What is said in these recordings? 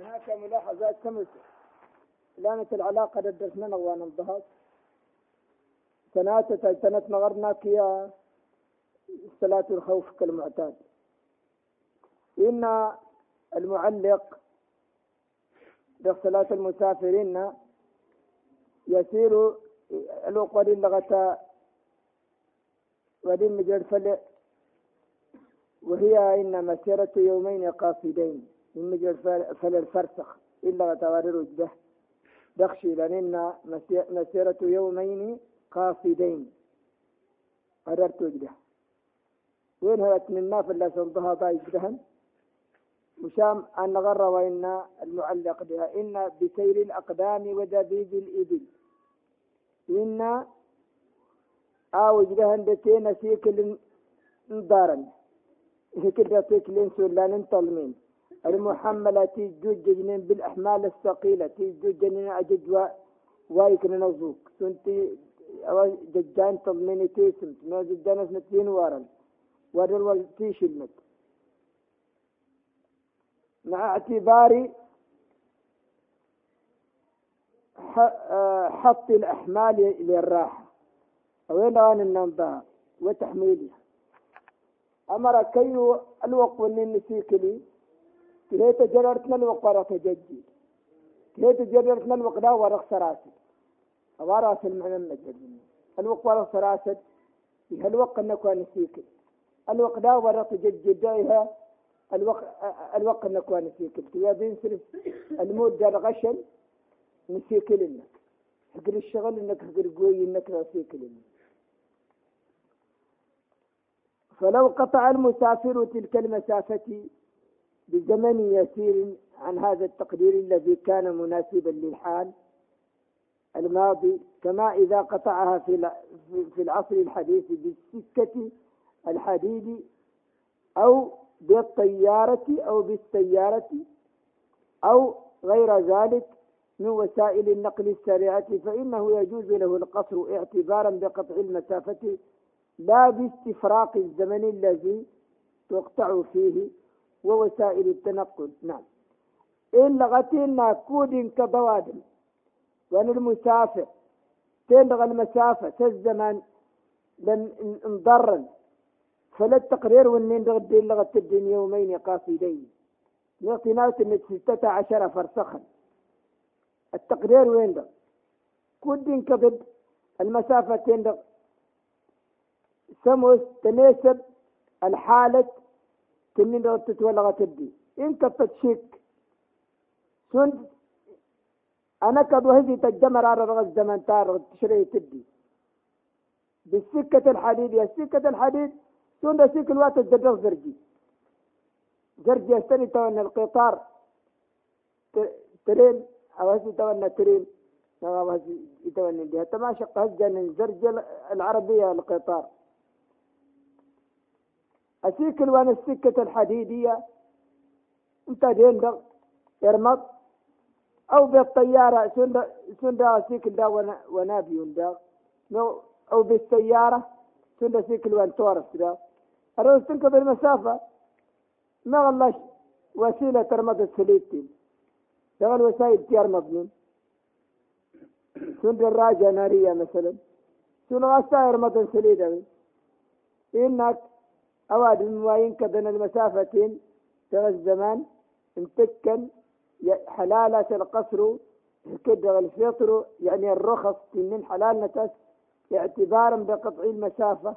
هناك ملاحظات خمس لانت العلاقة درسنا نغوان الضهات تنات تنت نغرنا كيا صلاة الخوف كالمعتاد. إن المعلق بصلاة المسافرين يسير الوقت لغة ودين مجرد فل وهي إن مسيرة يومين قاصدين. من مجرد فل الفرسخ. إلا توارر به دخشي لأن مسيرة يومين قاصدين. قررت وجده وين هلت من الناف اللي سنضها طايق دهن وشام أن غر وإن المعلق بها. إن بسير الأقدام ودبيب الإبل. إن أو جدهن دتين سيكل ندارن هيك دتيك لين لا ننطلمين المحملة جوج جنين بالأحمال الثقيلة جوج جنين أجد وايكن نزوك سنتي ججان تضميني تيسمت ما ججان اسمتين وارن. ودل والتيش المت مع اعتبار حط الأحمال للراحة. وين أن النمضاء وتحميلها. أمر كي الوقت والنسيكلي كي تجررتنا الوقت ورق تجدي كي تجررتنا الوقت لا ورق سراسل أوراس المعنى المجد الوقت ورق سراسل الوقت نكون نسيكل الوقت لا ورق تجديها الوقت الوقت نكون نسيكل يا بينسلف المدة الغشل نسيكل لك حقر الشغل إنك حقر قوي إنك نسيكل لك فلو قطع المسافر تلك المسافة بزمن يسير عن هذا التقدير الذي كان مناسبا للحال الماضي كما إذا قطعها في العصر الحديث بالسكة الحديد أو بالطيارة أو بالسيارة أو غير ذلك من وسائل النقل السريعة فإنه يجوز له القصر اعتبارا بقطع المسافة لا باستفراق الزمن الذي تقطع فيه. ووسائل التنقل. نعم. إن لغتنا كود كبوادم وأن المسافر تلغى المسافة الزمن لن انضرن. فلا التقرير والنين غدي لغة الدين يومين قاصدين. ناس من ستة عشر فرسخا. التقرير وين ده كود كبد. المسافة تندغ سموس تناسب الحالة تنين لو تتولغ تدي. إن كفت شك. سند أنا قد وهذه تجمر على رغز زمن تار تشري تدي. بالسكة الحديد يا سكة الحديد سند سيك الوقت الدرجة زرجي. زرجي يستني تونا القطار. ترين أو هسي تونا ترين. أو هسي يتوني بها تماشق هجن زرجة العربية القطار. أسيكل وأنا السكة الحديدية. أنت دين إرمض أو بالطيارة سندا أسيكل دا ونابي دا أو بالسيارة سندا سيكل وان تورس دا الروس تنقض المسافة ما غلاش وسيلة ترمض السليتين ده الوسائل تيرمض من سند الراجة نارية مثلا. سنة غاستا يرمض السليدة إنك أواد المواين كبن المسافتين تغى الزمان امتكن حلالة القصر كده الفطر يعني الرخص من حلال نتس اعتبارا بقطع المسافة.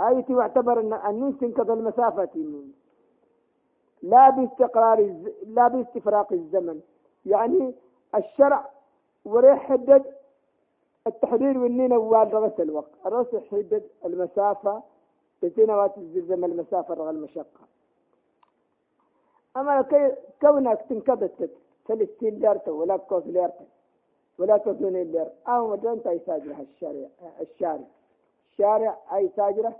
آيتي واعتبر أن أن تنقض المسافة من لا باستقرار. لا باستفراق الزمن. يعني الشرع وريح حدد التحرير والنين أول رغس الوقت الرأس يحدد المسافة بسنوات الزلزال المسافة رغم المشقة. أما كونك تنكبت فلسطين ليرتا ولا كوس ليرتا ولا كوسوني لير أو مدن أي ساجرة الشارع الشارع. الشارع أي ساجرة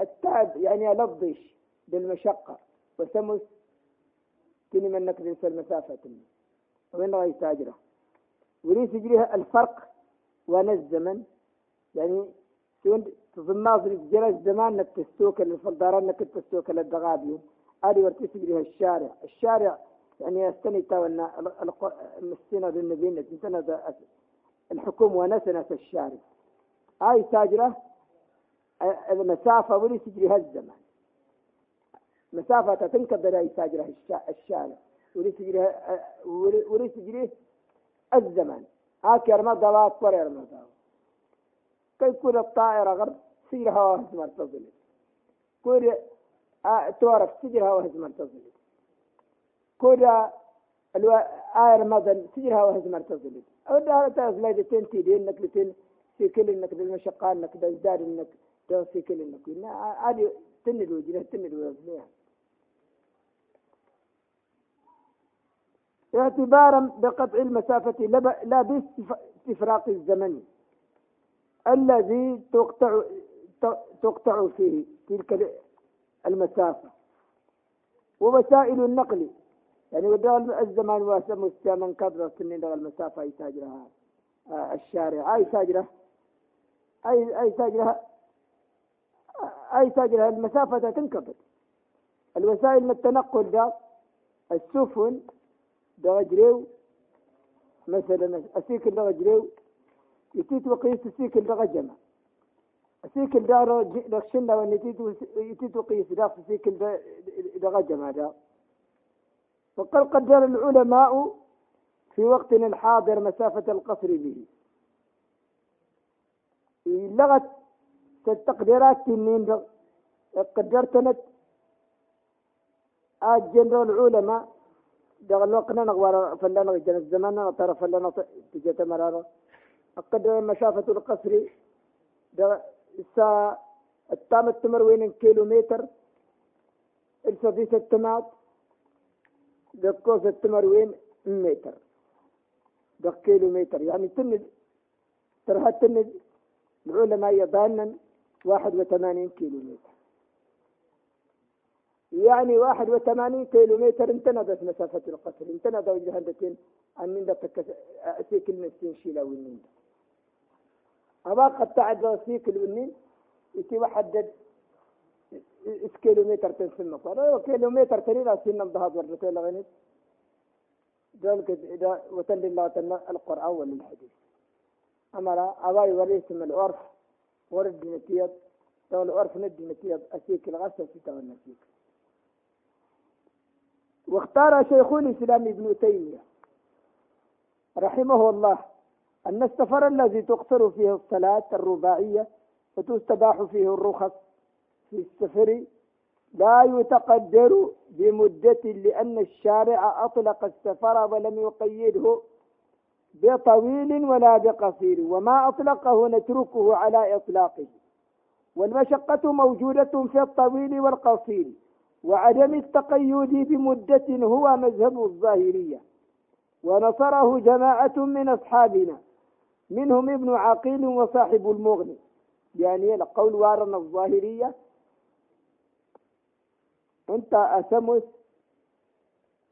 التعب يعني لفظش بالمشقة. وسمس تني منك تنسى المسافة وين غير ساجرة وليس يجريها الفرق وأنا الزمن يعني في الناظر جلس زمان انك تستوك الفضاران انك تستوك للدغابيون هذه ورتي سجلها الشارع. الشارع يعني يستني تاونا مسنا بالنبي سنة الحكومة ونسنة الشارع. هاي تاجرة المسافة ولي سجلها الزمان مسافة تنكب هاي تاجرة الشارع. ولي سجلها ولي سجلها الزمان. هاكي ما ضوات ورير ما ضوات كي كل الطائرة غرب سجلها وهز مرتضل كل آه، تعرف سجلها وهز مرتضل كل ألو... آير مدن سجلها وهز مرتضل أو ده لا تنتي دي إنك لتن في كل إنك بالمشقة إنك تزداد إنك في كل إنك هذه تند وجهه تند وجهه اعتبارا بقطع المسافة لا باستفراق الزمن. الذي تقطع تقطع فيه تلك المسافة. ووسائل النقل. يعني الزمان واسع مستمن كبر سنين المسافة أي تاجرها آه، الشارع. أي تاجرة؟ أي أي تاجرها أي تاجرها المسافة تنقطع الوسائل التنقل ده السفن ده مثلا أسيك ده غجريو يتيت وقيس السيكل جمع السيكل ده رشنا ونتيت يتيت وقيس ده في السيكل جمع ده. وقد قدر العلماء في وقتنا الحاضر مسافة القصر به. لغت التقديرات تنين قدرتنا الجنرال العلماء. دغل وقنا نغوار فلنا جن الزمان ترى فلنا تجت مرارة أقدر مسافة القصر. دغ الساعة التام التمر وين كيلو متر الفضيس التمات دقوس التمر وين؟ متر. دق كيلو متر يعني تند ترى تند العلماء يضانا واحد وثمانين كيلو متر يعني واحد وثمانين كيلو متر انتنبت مسافة القصر. انتند وجهندتين أن تكس أسيك المسين شيلا والنين أما قد تعد سيك الونين يتي إس كيلو متر تنسمى صار أيوة كيلو متر تريد سنة ضهاد ورجتين لغنيت ذلك إذا وتل الله القرآن والحديث. أما لا أباي وريس من العرف ورد نتيب لو العرف ندي نتيب أسيك الغسل في نتيب واختار شيخ الإسلام ابن تيمية رحمه الله. أن السفر الذي تقصر فيه الصلاة الرباعية وتستباح فيه الرخص في السفر لا يتقدر بمدة لأن الشارع أطلق السفر ولم يقيده بطويل ولا بقصير وما أطلقه نتركه على إطلاقه. والمشقة موجودة في الطويل والقصير وعدم التقيد بمدة هو مذهب الظاهرية. ونصره جماعة من أصحابنا منهم ابن عقيل وصاحب المغني يعني القول وارنا الظاهرية. انت أسمس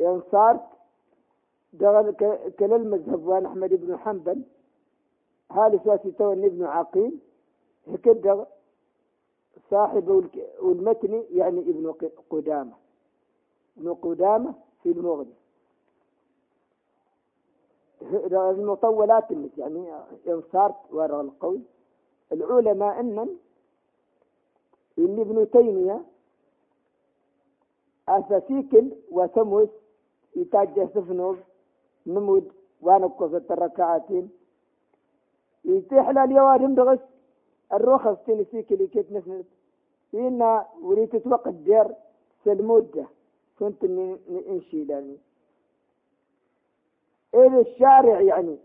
ينصارت دغل كل المذهب وان أحمد بن حنبل. هالي ساسي تون ابن عقيل. هكذا صاحب المتن يعني ابن قدامة. ابن قدامة في المغني المطولات يعني انصارت وراء القول العلماء أن ان ابن تيمية أساسيكل وسموس يتاجه سفنوز نمود وأنا قصة الركعتين يتيح لليوارم دغش الرخص تنسيكلي كيف نفنت. إنا وليت توقت دير سلمودة كنت ننشي لاني إذا الشارع يعني.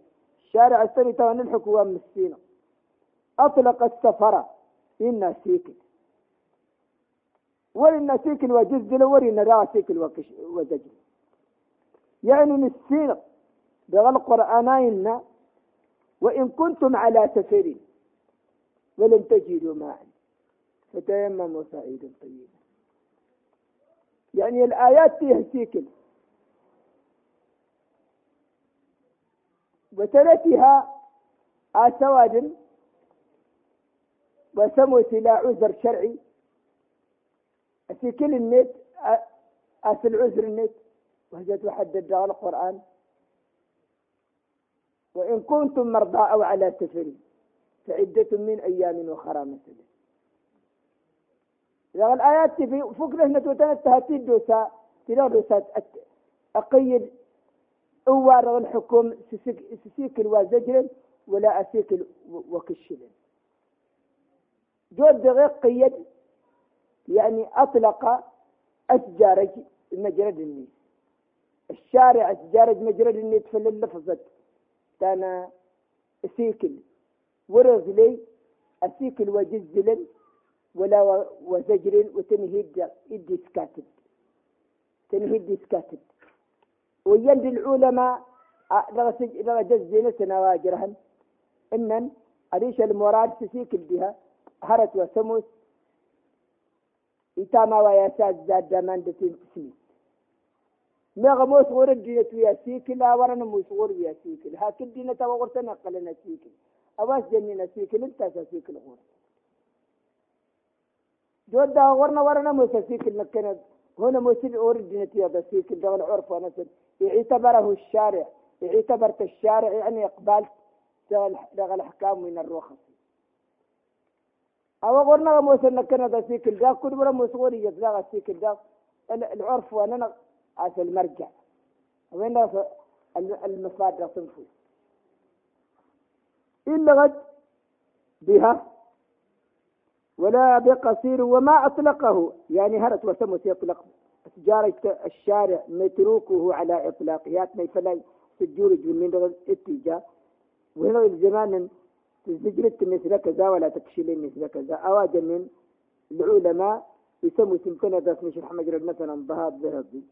الشارع توا نلحق هو مسكينة. أطلق السفرة إنا سيكل ولنا سيكل وجزل ولنا را سيكل وزجل يعني مسكينة. بغل قرآنين وإن كنتم على سفر ولم تجدوا ماء فتيمموا صعيدا طيبا. يعني الآيات فيها سيكل وتركها آسواد وسموا لا عذر شرعي. في كل النت أصل عذر النت. وهجت وحدد القرآن. وإن كنتم مرضى أو على سفر فعدة من أيام أخرى مثلا. إذا الآيات في فكرة نتوتنا تهتيد دوسا تلا دوسا أقيد أوار الحكم سيكل وزجر ولا أسيكل وكشل. جود دقيق قيد يعني أطلق أشجارج مجرد النيس. الشارع أشجارج مجرد النيس فللفظة تانا سيكل ورز لي أسيكل وجزل ولا وزجر وتنهيد إدي سكاتب. تنهيد سكاتب. ويند العلماء لغا جزينا سنواجرهن. إنن أريش المراد تسيكل بها هرت وسموس إتاما وياسات زاد دمان دتين تسمي. مغا موسغور الدينة وياسيكل ورنا موسغور وياسيكل ها كل دينة وغرتنا قلنا سيكل. أواس جنينا سيكل انت سيكل غور جود دا ورنا ورنا موسيكل نكنا. هنا موسيقى أوردينة يا بسيكل ده العرف ونسل. اعتبره الشارع اعتبرت الشارع يعني إقبال لغى الأحكام من الرخص أو قلنا موسى كنا بسيك الدا كل مرة مسؤولي يتلاقى سيك الدا العرف وأنا عاش المرجع. وين المفاد صنفه إلا غد بها. ولا بقصير وما أطلقه. يعني هرت وسمت يطلق تجارة الشارع متروكه على إطلاقيات فلا تجورج من الاتجاه وهنا الزمان تزجرت مثل كذا ولا تكشيل مثل كذا. أواجه من العلماء يسموا سمكنة ذات مش مجرد مثلا ذهب ذهبي.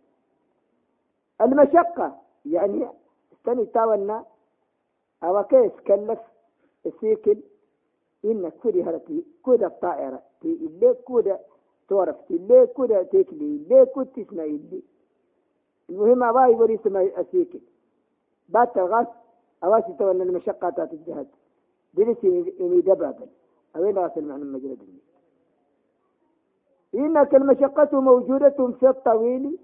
المشقة يعني استني تاولنا أو كيس كلف السيكل إن كودي هرتي كودا الطائرة تي اللي كودا تورفتي اللي كودا تيكلي اللي كود تسمع اللي المهم أبا يقول يسمى السيكل بات الغاز أواسي تولى المشقة تات الجهد درس إني دبابا. أوين راس المعنى مجرد إنك المشقة موجودة في الطويل.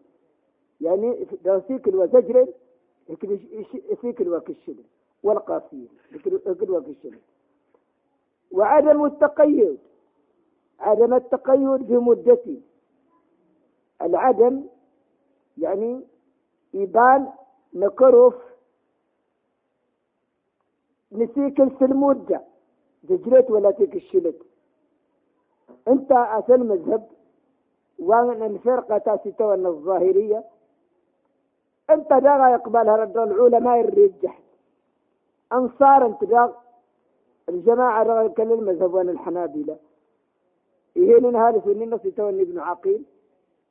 يعني سيكل وزجر سيكل وكشل والقاسير سيكل وكشل وعدم التقيد. عدم التقيد بمدة العدم يعني يبان نكروف نسيكل في المدة دجلت ولا تكشلت. انت أصل مذهب وأن الفرقة تاسيتو الظاهرية. انت داغا يقبلها رد العلماء الرجح. أنصار انت داغ الجماعة رغم كل المذهب وأن الحنابلة. يهين هذا في النص يتوني ابن عقيل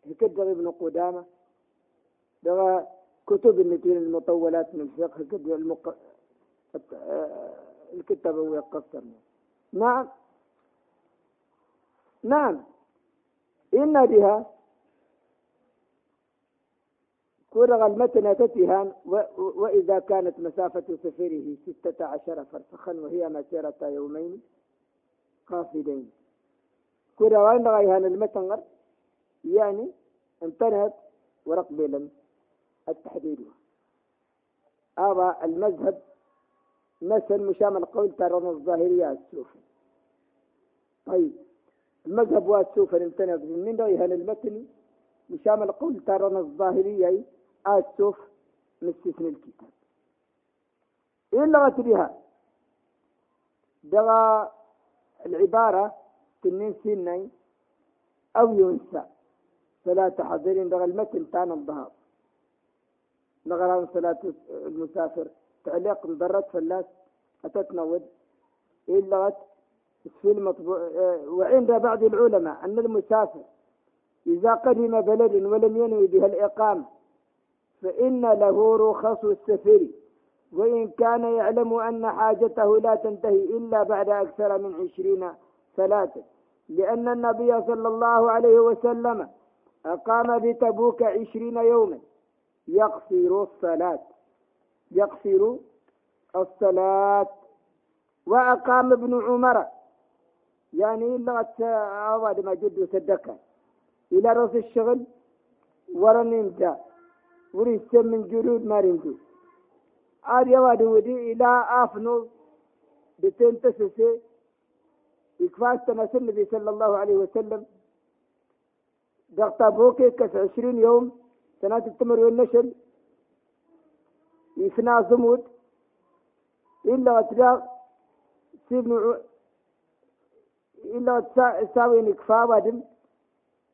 يكدر ابن قدامة دغا كتب النتين المطولات من الفقه كتب المق... الكتاب هو يقصر. نعم. نعم. إن بها كرغ المتن تتها وإذا كانت مسافة سفره ستة عشر فرسخا وهي مسيرة يومين قاصدين كرغ إن المتن يعني انتهت ورقبلا التحديد. هذا المذهب مثل مشامل قول ترى الظاهرية السوفي. طيب المذهب والسوفي امتنع من رأيها المتن مشامل قول ترى الظاهرية السوف مستثنى الكتاب. إيه لغت بها دغى العبارة تنين سنين أو ينسى فلا تحضرين دغى المتن تانا الظهر نغران صلاة المسافر. تعليق مضرة فلاس. أتتنود إلا في المطبوع وعند بعض العلماء أن المسافر إذا قدم بلد ولم ينوي بها الإقامة فإن له رخص السفر وإن كان يعلم أن حاجته لا تنتهي إلا بعد أكثر من عشرين ثلاثة لأن النبي صلى الله عليه وسلم أقام بتبوك عشرين يوما يقصر الصلاة يقصر الصلاة. وأقام ابن عمر يعني لغة أواد ما جد سدك إلى رأس الشغل ورنينتا وريست من جلود مارينتو عاد يواد ودي إلى آفنو بتنتسسي. إكفاس تنسى النبي صلى الله عليه وسلم. ضغطة بوكي كس عشرين يوم سنة التمر والنشل يفنى زمود. إلا أتلاق سيبنو إلا تساوي نكفا وادم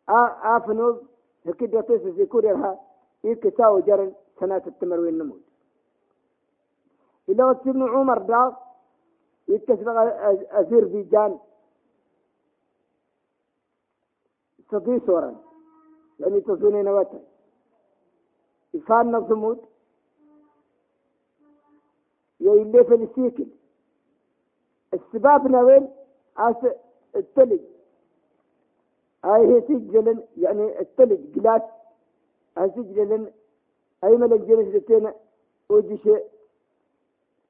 آفنو هكذا تسسي كوريها يكساو جرن سنة التمر والنمود إلا ابن عمر دا يكسب أذربيجان صدي صورا يعني تظني نواتا. إفان نظمود يلي في السيكل. السباب نوين؟ أس التلج. هاي هي سجلن يعني التلج. جلاس هاي سجلن أي ملك جلس لتين وجيش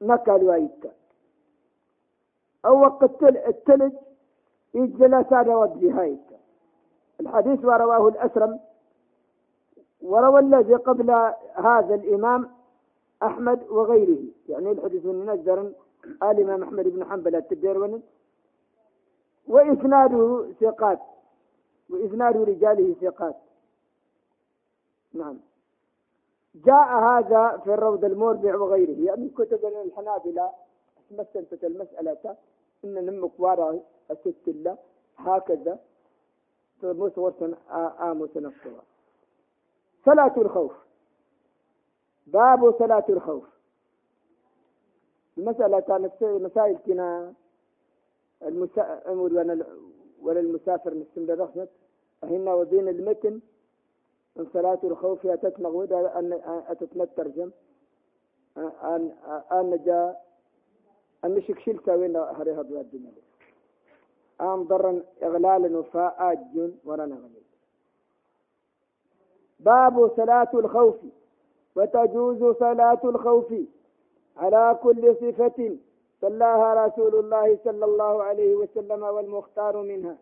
نكال وايتا أو وقت التلج يجلس على وجهايتا الحديث ورواه الأسرم وروى الذي قبل هذا الإمام أحمد وغيره. يعني الحديث من نجر الإمام أحمد بن حنبل التبيروني وإسناده ثقات وإسناد رجاله ثقات. نعم. جاء هذا في الروض المربع وغيره. يعني كتب الحنابلة مثلت المسألة إن الست الله هكذا. مصورة آموس نفسها صلاة الخوف. باب صلاة الخوف. المسألة كانت مسائل كنا المسافر ولا المسافر نستمر رخصت هنا ودين المتن. من صلاة الخوف أتت مغودة أن أتت ترجم أن أن جاء أن شكشلتا وين هريها بيد أم ضرا إغلالا وفاء غليل. باب صلاة الخوف وتجوز صلاة الخوف على كل صفة صلاها رسول الله صلى الله عليه وسلم والمختار منها.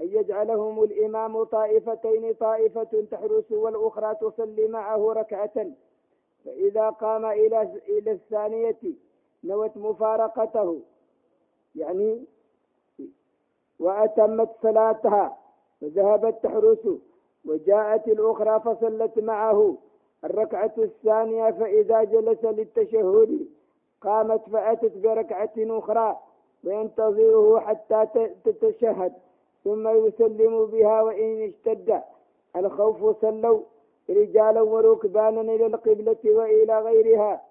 أن يجعلهم الإمام طائفتين طائفة تحرس والأخرى تصلي معه ركعة. فإذا قام إلى إلى الثانية نوت مفارقته. يعني وأتمت صلاتها فذهبت تحرس وجاءت الأخرى فصلت معه. الركعة الثانية فإذا جلس للتشهد قامت فأتت بركعة أخرى وينتظره حتى تتشهد ثم يسلم بها وإن اشتد. الخوف صلوا رجالا وركبانا إلى القبلة وإلى غيرها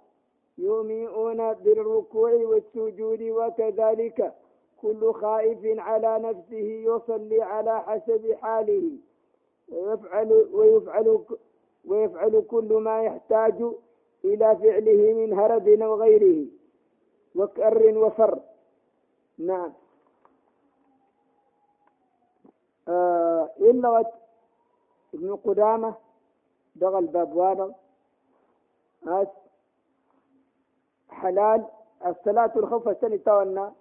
يومئون بالركوع والسجود وكذلك. كل خائف على نفسه يصلي على حسب حاله. ويفعل ويفعل ويفعل كل ما يحتاج إلى فعله من هرب أو غيره. وكر وفر. نعم. آه إلا ابن قدامة دغل باب وأنا حلال. الصلاة الخوف السنة تونا.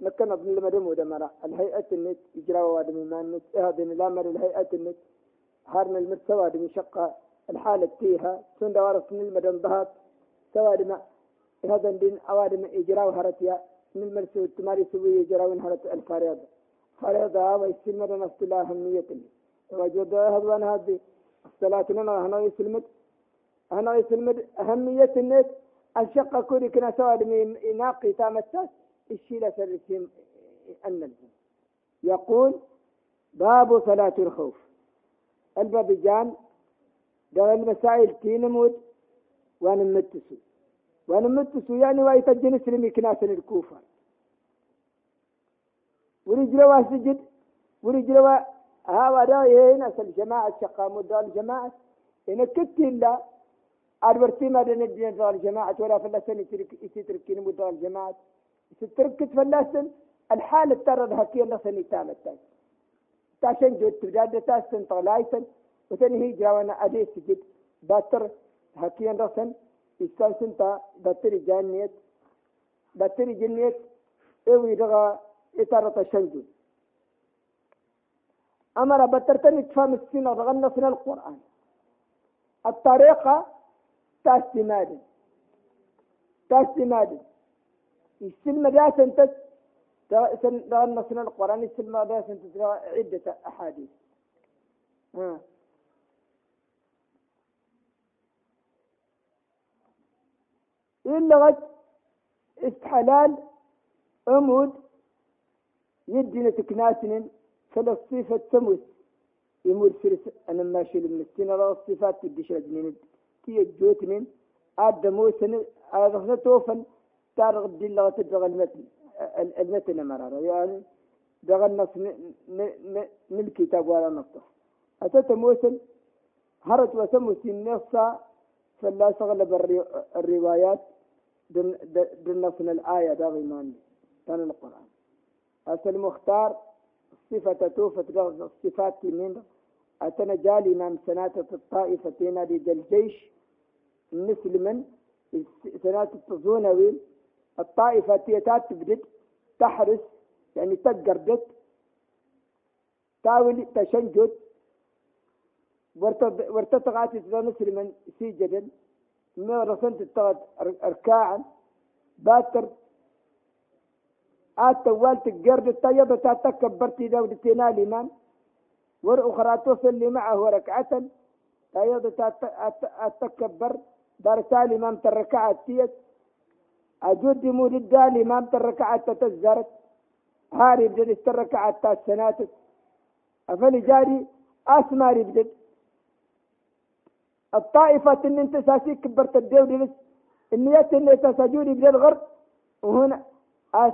نكنا ابن المدم ودمرة الهيئة النت إجراء وادم ما النت هذا الأمر؟ الهيئة النت. هارنا المت سواد شقة. الحالة فيها سند وارس من المدم ضهات سواد ما. هذا الدين؟ أوادم إجراء هرتيا من المرسو تماري سوي إجراء هرت الفريضة. فريضة ويسلم لنا اصطلاح أهمية وجود هذا هذه. الصلاة لنا هنا يسلمت هنا يسلمت أهمية النت. الشقة كوري كنا سواد من إناقي تامتات الشيلة الرسم النلزم يقول باب صلاة الخوف. البابجان ده المسائل تينمود وأنا متسو وأنا متسو يعني وايتجن سلمي كناس الكوفة ورجلوا سجد ورجلوا هذا دا هنا الجماعة شقا مدى الجماعة. إن كنت إلا أدبرتي ما دين الجماعة ولا فلسن يتركين مدى الجماعة. سترك تفلاسن الحالة ترى هكي نصني تامتاي تاشن جود تبداد تاسن طلايتن وتنهي جاوانا أدي سجد. باتر هكي نصن إستانسن تا باتر جانيت باتر جنيت إوي رغا إتارة شنجو أمر باتر تني تفهم السنة رغا نصن القرآن. الطريقة تاسماد تاسماد السلم ذات انت نصنا القرآن السلم ذات أنت عدة أحاديث. ها. إلا استحلال عمود يدينا تكناتن فلسطيفة تموت. يمور فرس أنا ماشي المسكين على الصفات تديش رجنين. تي جوتنين عاد موسن هذا توفن. تارغ الدين لغة تدغ المتن المتن مرارة. يعني دغ النص من الكتاب ولا نصه. أتت موسن هرت وسموس النص فلا تغلب الروايات بالنص الآية دا غيمان كان القرآن. أتى المختار صفة توفة الصفات من أتنا جالي من سناتة الطائفتين لدى الجيش. مسلما سناتة التزونوين الطائفة تيتات تبدت تحرس يعني تقردت تاول تشنجد وارتطغات مسلما سيجدا ما رسنت التغت اركاعا باتر آت والت الجرد الطيبة تكبرتي دولتنا لمن ور أخرى تصلي معه ركعة تيض أتكبر دار الإمام تركعة تيت أجود مولد الإمام تركعة تتزرت هاري بدل الركعة تاسنات أفل جاري أسماري بدل. الطائفة إن أنت ساسي كبرت الدولة بس. النية إن تسجوني بدل غرب وهنا أس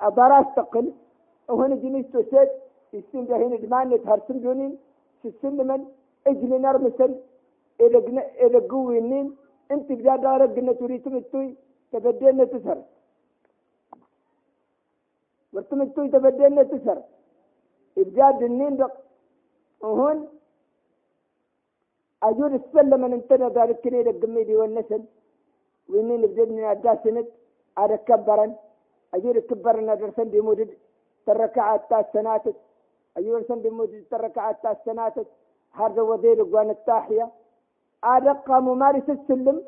أدراس تقل. وهنا جنيس تسد السن ده هنا دمان جونين. السن من إجل نرمسن. إذا إذا قوينين أنت بدا دارك قلنا تريتم التوي تبدينا تسر. ورتم التوي تبدينا تسر. إبجاد النين دق وهون أجور السلم من انتنا ذلك كنيد القميدي والنسل. وإنين بجدنا أداسنت هذا كبرا أجور كبرنا درسن بمدد تركعات تاس سناتت. أجور سن بمدد تركعات تاس سناتت. هذا وزير قوان التاحية. قام ممارس السلم.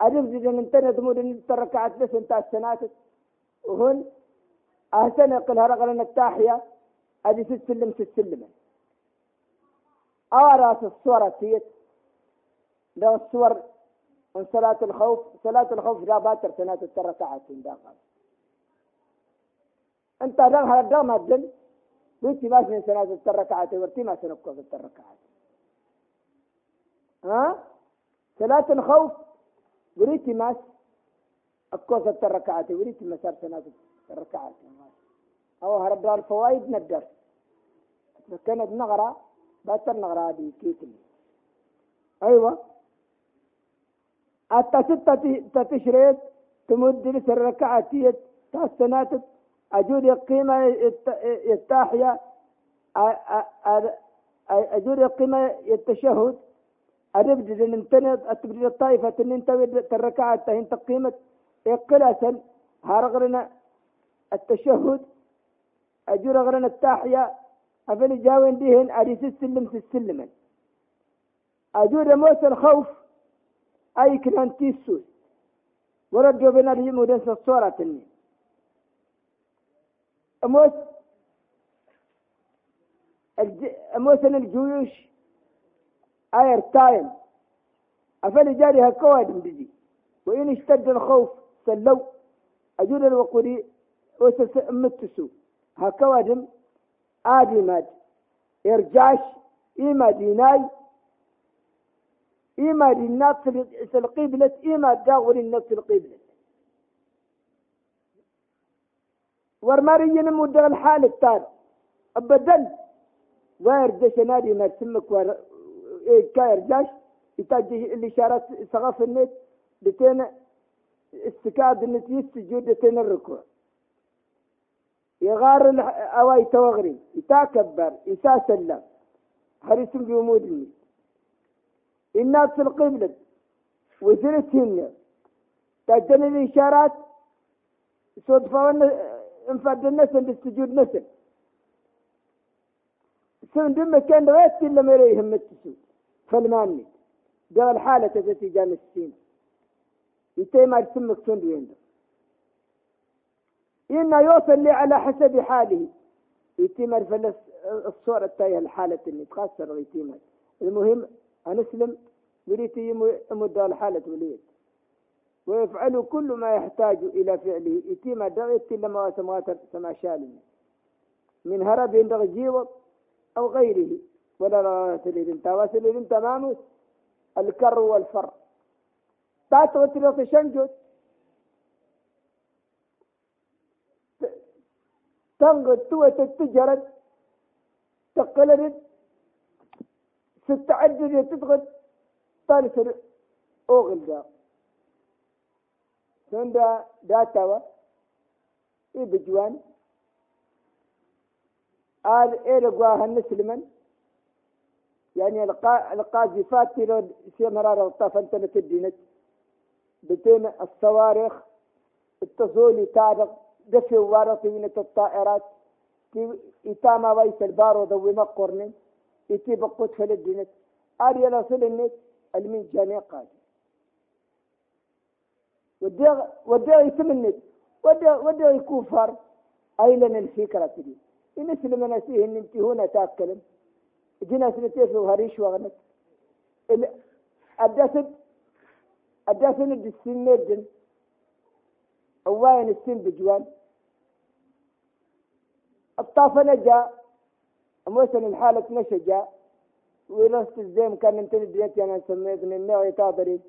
أجب زيدا انتنا دمود تركعات بس تاس سناتت وهن أحسن يقول هرقلنا التاحية أجي سلم سلم أراس الصورة تيت. لو الصور من صلاة الخوف صلاة الخوف لا باتر سنة الركعات داخل انت هذا دام هدل بيتي ما من سنة الركعات ورتي ما سنكو في الركعات ها؟ صلاة الخوف وريتي ماس. أكو في الركعات وريتي صار سنة الركعات أو هرب الفوائد ندر. كانت نغرة؟ باتر نغرة هذه كيتل أيوة. حتى ستة تشريط تمد لس الركعة تحسنات أجود القيمة التاحية أجود القيمة التشهد أربد ننتنض أتبدل الطائفة ننتوي الركعة تهين تقيمة إقلاسا هارغرنا التشهد أجور غرنا التاحية أفل جاوين ديهن أريس السلم في السلم أجور موت الخوف أي كان تيسوس. وردوا بنا لي مدرسة الصورة تني أموت الج... أموت الجيوش ayartayan afalijaari ha ka waadhindhiji wain ishtadda alkhawf sallow ajudan waquri wasasa'matusu ha ka waadhin aad yimaad irjaash. Imaad yinaay imaad inaad fi lqiblat imaad gaawari inaad fi lqiblat warmariyina mudagal xaalitaan abadan waa erdashanaad imaad. Simak إيه كايرجاش يتاجي الإشارات سغف النت بتين استكاد النت يسجود بتين الركوع. يغار أواي توغري يتاكبر يتاسلم حريص بومودني الناس في القبلة وزرتهن تجن الإشارات صدفة انفرد النسل بالسجود نسل. سن دم كان رأيت لما يريهم التسود فالماني ده الحالة التي جام السين يتيما تسمك تند وين إنه يوصل لي على حسب حاله. يتيما فلس الصورة التاية الحالة اللي تخسر يتيما المهم أنسلم وليتي يمد الحالة وليت ويفعل كل ما يحتاج إلى فعله. يتيما دغيت لما سمات سما شالنا من هرب دغ جيوط أو غيره. ولا لا تلين تواصل تمام الكر والفر. تات وتلوت شنجوت تنقد توة تجرد تقلد ستعدد تضغط تنسر أوغل دا. سندا داتوا إيه بجوان. آل إيه رقواها النسلمن يعني القاذفات تلو سيمرار الطفن تدينت بتين الصواريخ التصولي تارق دفي وارطي من الطائرات. إتاما ويس البارو ذوي مقرن إتي بقوت فلدينت آريا لصل النت المين جاني قاد وديغ وديغ يسم النت وديغ وديغ يكوفر أيلن الفكرة دي إن سلمنا سيه إن انت هنا تاكلم جينا سنتين وهريش وغنت. الدسد الدسد السن مدن أوين السن بجوان. الطافة نجا موسن الحالة نشجا ورست الزيم كان انتني ديتي أنا سميتني النوع تاضري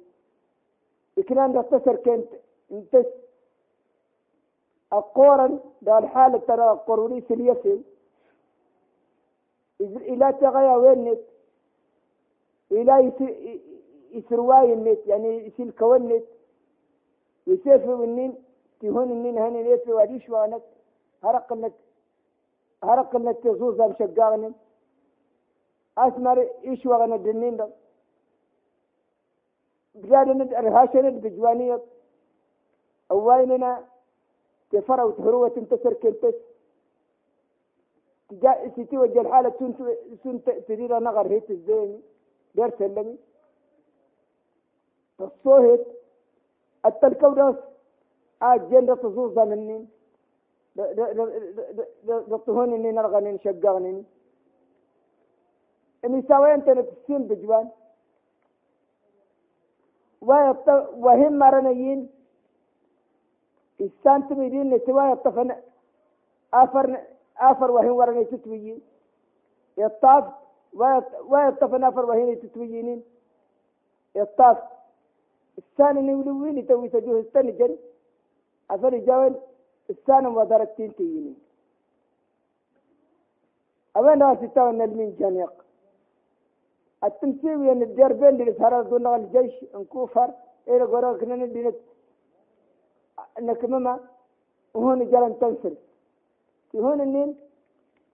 إكنان تختصر كنت. انتس القورن ده الحالة ترى القروري سليسل إلى تغيا وين إلى يسرواي النت يعني يسيل كون نت. يسيف النين تهون النين هني ليت واديش وانت هرق النت هرق النت تزوزا مشقاغن أسمر إيش وغن الدنين ده بجانب الرهاشن بجوانية. أويننا تفروا تهروة تنتصر كنتس. جاء ستي وجه الحالة سنت سنت تدير نغر هيت الزين دير سلمي. الصوهت التلكودس أجند تصوص منين لطهون إني نرغنين شقاغنين. إني سوين تنتسين بجوان. وهم مرنيين. السانتميدين نتوا يطفن آفر آفر وهن ورني تتويين يطاف ويطفن آفر وهن تتويين يطاف الثاني نولوين يتوي سجوه الثاني جري أفر جوان الثاني ودرتين تيين أوين ناس يتوى المين جانيق التمسيوي أن الدربين اللي سهر دون الجيش انكوفر إلى قرار كنا ندينت نكمما وهون جلن تنسل هون النين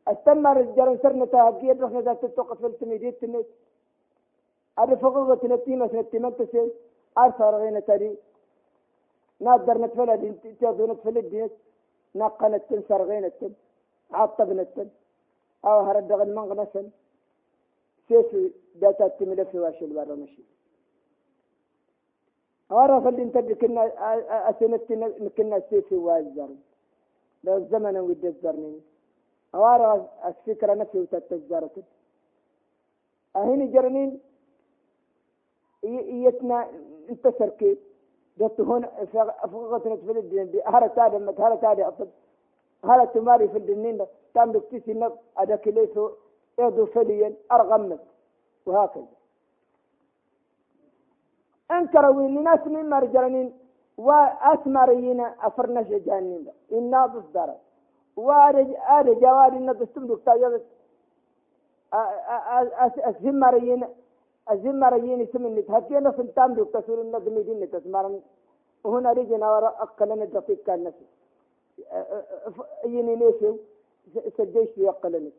استمر الجرن سرنا تهجير رحنا ذات في التميديت تنت أبي فقوة تنتيمة تنتيمة تسيل أرثر غينا تري نادر نتفلى دين تيادو نتفلى دين ناقنا تنسر غينا تن عطبنا تن أو هرد غن منغنسن سيف داتا تملى في واش البر مشي أعرف اللي انت كنا أسنت كنا سيف وازر ود الزرني أوارا الفكرة نفسي وتتجارة أهين جرنين. يتنا انتصر كي جت هون فقطنا في الدين. دي هلا تادي مت هلا تادي أصد هلا تماري في الدنين تام دكتيسي نب أدك ليسو. يدو فليا أرغمت. وهكذا. أنكروا الناس من مرجرنين وأسمرين أفرنا شجانين. إنا بصدر. وارج أرج جوار إن تستمدك تاجد أزمرين أزمرين سمن تهكينا سلطان دوك تسول إن دميدين تسمرن وهنا رجنا ورا أقلنا دقيق كان نفسي يني نيسو. سجيش يقلني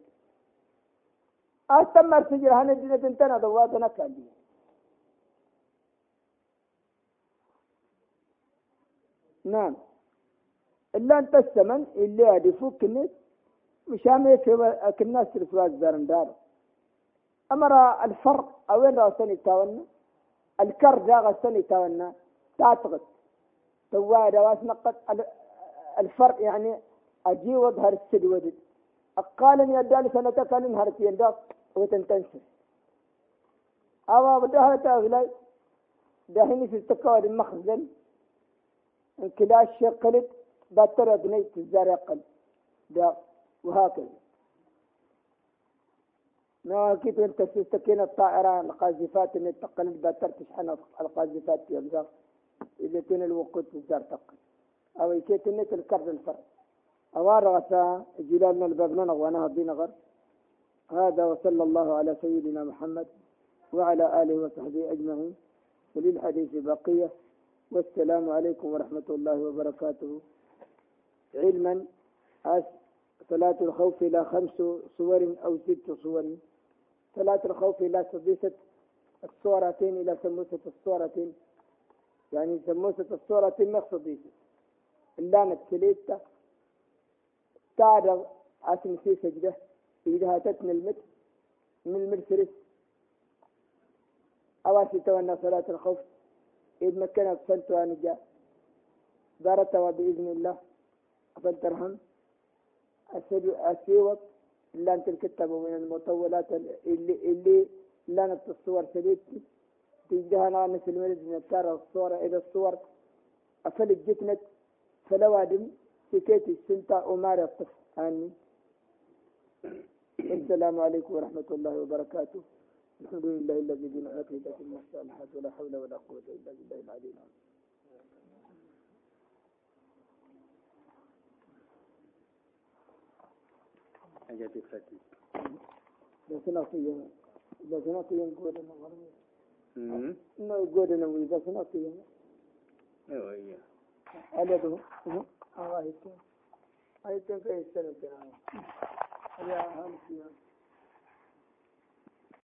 أستمر سجل. هنا دينا تنتنا دواتنا كان دي نعم. إلا أنت السمن اللي هدفوك الناس مشان هيك الناس ترفع الزرن دار أمر الفر أوين رأسني تاونا؟ الكر دا غسني تاونا؟ تعتقد. تواد واس نقط الفر يعني أجي وظهر السد ودد. أقالني أدال سنة كان هرتي يندق وتنتنسر أما بدها تأغلي دهني في التكواد المخزن. انكلاش شقلت باتر أبني تزار أقل. دا وهكذا. ما كنت أنت تستكين الطائرة القاذفات ان تقلت باتر تشحن القاذفات في أبزاق إذا كان الوقود تزار تقل. أو كيت النت الكرد الفرق أوار غسا جلالنا البابنا هدينا غر هذا وصلى الله على سيدنا محمد وعلى آله وصحبه أجمعين. وللحديث بقية. والسلام عليكم ورحمة الله وبركاته. علما صلاة الخوف إلى خمس صور أو ست صور. صلاة الخوف إلى سديسة الصورتين إلى سموسة الصورتين. يعني سموسة الصورتين مقصديسة اللانة سليتة تعرض عسم في سجدة. إذا هاتتنا المت من المرسرس أواسي تونا صلاة الخوف. إذ مكنت فلت وأنجا دارتها بإذن الله. فلترهم أسيوط إلا أنت الكتاب من المطولات اللي اللي لانت الصور سليتي تجدها مثل المرد من الصورة إذا الصور أفلت جتنت فلوادم سكيتي السنتا أمار الطفل آمين السلام عليكم ورحمة الله وبركاته. الحمد لله الذي بنا عقيدة الصالحات ولا حول ولا قوة إلا بالله العلي العظيم حاجات فتي بس نقيا بس نقيا نقول أنا غرمي إنه يقول أنا وي بس نقيا أيوه أيوه على ده الله يكون هاي تنفع السنة